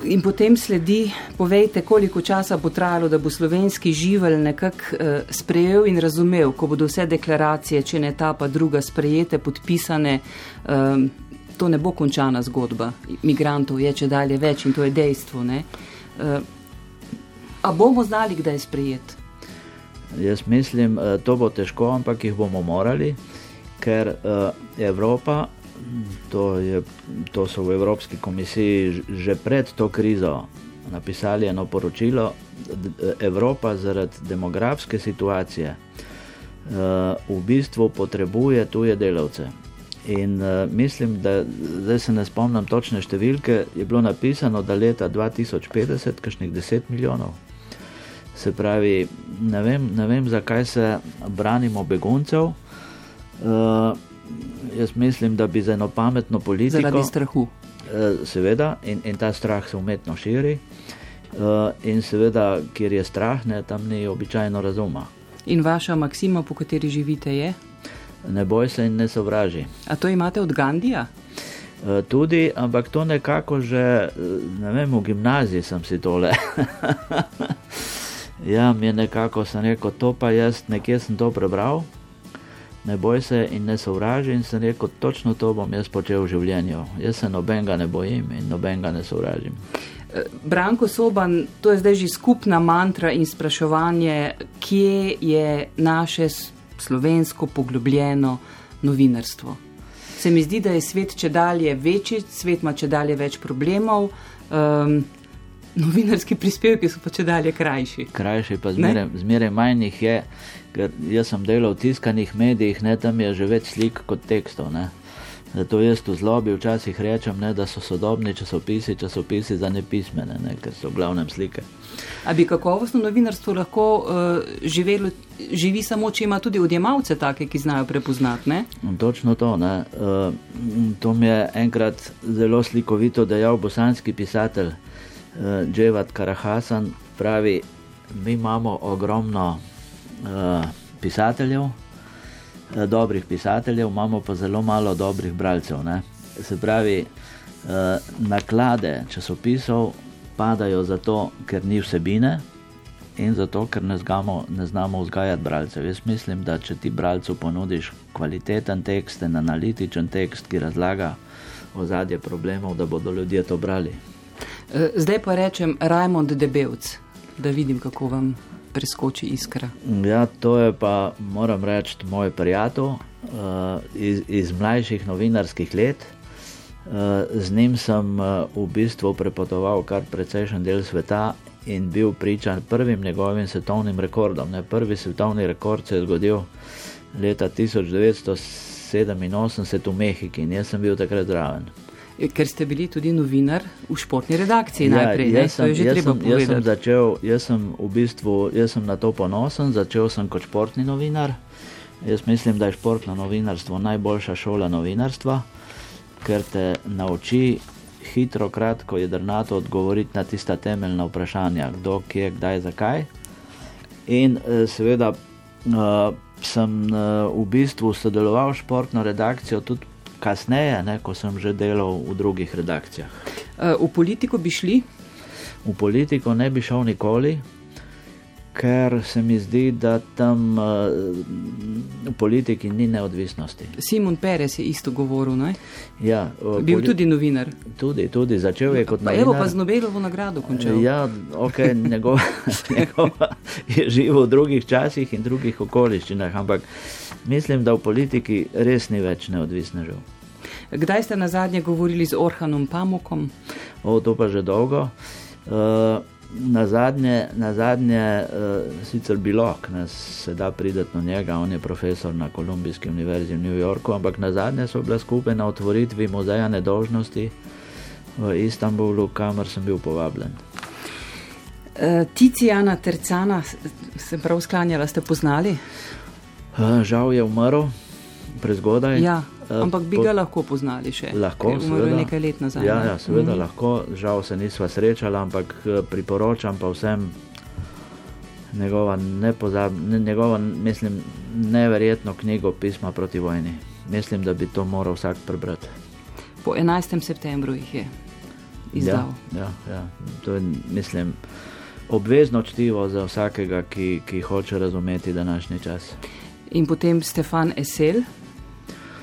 In potem sledi, povejte, koliko časa bo trajalo, da bo slovenski živelj nekako uh, sprejel in razumel, ko bodo vse deklaracije, če ne ta pa druga, sprejete, podpisane. Um, to ne bo končana zgodba. Migrantov je če dalje več in to je dejstvo. Uh, a bomo znali, kdaj je sprejet? Jaz mislim, da to bo težko, ampak jih bomo morali, ker uh, Evropa to, je, to so v Evropski komisiji že pred to krizo napisali eno poročilo, Evropa zaradi demografske situacije uh, v bistvu potrebuje tuje delavce. In uh, mislim, da zdaj se ne spomnim točne številke, je bilo napisano, da leta 2050, kašnih 10 milijonov. Se pravi, ne vem, ne vem zakaj se branimo beguncev. Uh, jaz mislim, da bi za eno pametno politiko. Zaradi strahu. Eh, seveda, in, in ta strah se umetno širi. Uh, in seveda, kjer je strah, ne, tam ni običajno razuma. In vaša maksima, po kateri živite, je? Ne boj se in ne sovraži. A to imate od Gandija? Uh, tudi, ampak to nekako že, ne vem, v gimnaziji sem si tole. ja, mi je nekako sem rekel, to pa jaz nekje sem to prebral ne boj se in ne sovraži. In sem rekel, točno to bom jaz počel v življenju. Jaz se nobenega ne bojim in nobenega ne sovražim. Eh, Branko Soban, to je zdaj že skupna mantra in spraševanje, kje je naše slovensko poglobljeno novinarstvo. Se mi zdi, da je svet če dalje večji, svet ima če dalje več problemov. Um, novinarski prispevki so pa če dalje krajši. Krajši, pa zmeraj manj jih je, ker jaz sem delal v tiskanih medijih, ne tam je že več slik kot tekstov. Ne. Zato jaz v zlobi včasih rečem, ne, da so sodobni časopisi, časopisi za nepismene, ne, ker so v glavnem slike. A bi kakovostno novinarstvo lahko uh, živelo, živi samo, če ima tudi odjemalce take, ki znajo prepoznati? Ne? Točno to. Uh, to mi je enkrat zelo slikovito dejal bosanski pisatelj. Eh, Dževat Karahasan pravi, mi imamo ogromno uh, pisateljev, uh, dobrih pisateljev, imamo pa zelo malo dobrih bralcev. Ne? Se pravi, uh, naklade časopisov padajo zato, ker ni vsebine. In zato, ker ne, zgamo, ne znamo vzgajati bralcev. Jaz mislim, da če ti bralcu ponudiš kvaliteten tekst, analitičen tekst, ki razlaga ozadje problemov, da bodo ljudje to brali. Eh, zdaj pa rečem Rajmond Debelc, da vidim, kako vam preskoči iskra. Ja, to je pa, moram reči, moj prijatelj uh, iz, iz mlajših novinarskih let. Uh, z njim sem uh, v bistvu prepotoval kar precejšen del sveta in bil pričan prvim njegovim svetovnim rekordom. Ne, prvi svetovni rekord se je zgodil leta 1900. 87 v Mehiki in jaz sem bil takrat zraven. Ker ste bili tudi novinar v športni redakciji ja, najprej, ne? Sem, to je že jaz sem, jaz sem povedati. začel, jaz sem v bistvu, jaz sem na to ponosen, začel sem kot športni novinar. Jaz mislim, da je športno novinarstvo najboljša šola novinarstva, ker te nauči hitro, kratko, jedrnato odgovoriti na tista temeljna vprašanja, kdo, kje, kdaj, zakaj. In eh, seveda uh, sem v bistvu sodeloval s športno redakcijo tudi kasneje, ne, ko sem že delal v drugih redakcijah. Eh, V politiko bi šli, V politiko ne bi šel nikoli, ker se mi zdi, da tam uh, v politiki ni neodvisnosti. Simon Perez je isto govoril, ne? Ja, uh, bil tudi novinar. tudi, tudi začel je kot Pa evo pa novinar. z Nobelovo nagrado končal. Ja, okay, njegov, njegova je živel v drugih časih in drugih okoliščinah, ampak mislim, da v politiki res ni več neodvisnežev. Kdaj ste na zadnje govorili z Orhanom Pamukom? O, to pa že dolgo. Uh, na zadnje, na zadnje uh, sicer Bilok, ne, se da prideti do njega, on je profesor na Kolumbijski univerzi v New Yorku, ampak na zadnje so bile skupaj na otvoritvi muzeja nedožnosti v Istanbulu, kamor sem bil povabljen. Uh, Ticijana Tercana, s- sem prav sklanjala, ste poznali? Uh, žal je umrl prezgodaj. Ja, Eh, ampak bi ga lahko poznali še. Lahko, je umrl seveda. nekaj let nazaj. Ja, ja seveda Mhm. lahko, žal se nisva srečala, ampak eh, priporočam pa vsem njegova, nepozab, ne, njegova mislim, neverjetno knjigo Pisma proti vojni. Mislim, da bi to moral vsak prebrati. Po 11. septembru jih je izdal. Ja, ja, ja. To je, mislim, obvezno čtivo za vsakega, ki, ki hoče razumeti današnji čas. In potem Stefan Esel,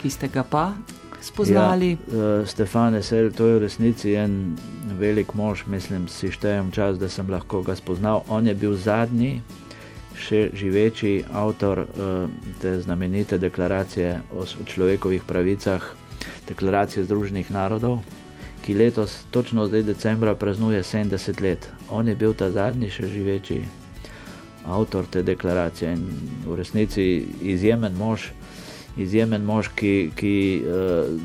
ki ste ga pa spoznali. Ja, uh, Stefan Esel, to je v resnici en velik mož, mislim, si štejem čas, da sem lahko ga spoznal. On je bil zadnji, še živeči avtor uh, te znamenite deklaracije o človekovih pravicah, deklaracije Združenih narodov, ki letos, točno zdaj decembra, praznuje 70 let. On je bil ta zadnji še živeči avtor te deklaracije in v resnici izjemen mož, izjemen mož, ki, ki uh,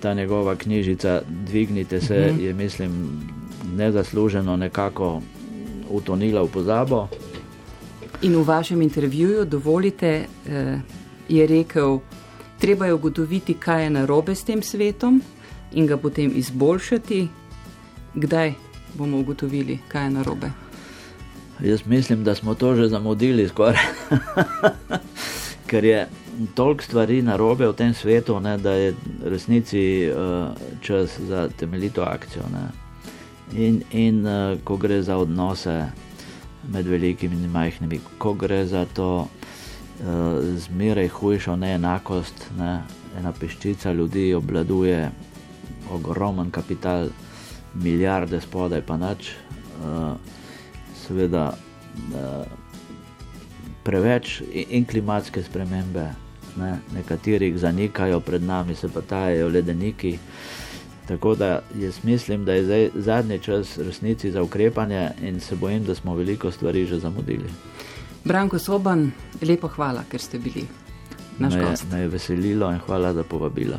ta njegova knjižica Dvignite se, Mhm. uh -huh. je, mislim, nezasluženo nekako utonila v pozabo. In v vašem intervjuju, dovolite, eh, je rekel, treba je ugotoviti, kaj je narobe s tem svetom in ga potem izboljšati. Kdaj bomo ugotovili, kaj je narobe? Jaz mislim, da smo to že zamudili skoraj. Ker je toliko stvari narobe v tem svetu, ne, da je resnici uh, čas za temeljito akcijo. Ne. In, in uh, ko gre za odnose med velikimi in majhnimi, ko gre za to uh, zmeraj hujšo neenakost, ne, ena peščica ljudi obvladuje ogromen kapital, milijarde spodaj pa nič. Uh, seveda uh, preveč in klimatske spremembe, ne, nekaterih zanikajo, pred nami se pa tajajo ledeniki. Tako da jaz mislim, da je zdaj zadnji čas resnici za ukrepanje in se bojim, da smo veliko stvari že zamudili. Branko Soban, lepo hvala, ker ste bili naš Me, gost. me je veselilo in hvala za povabilo.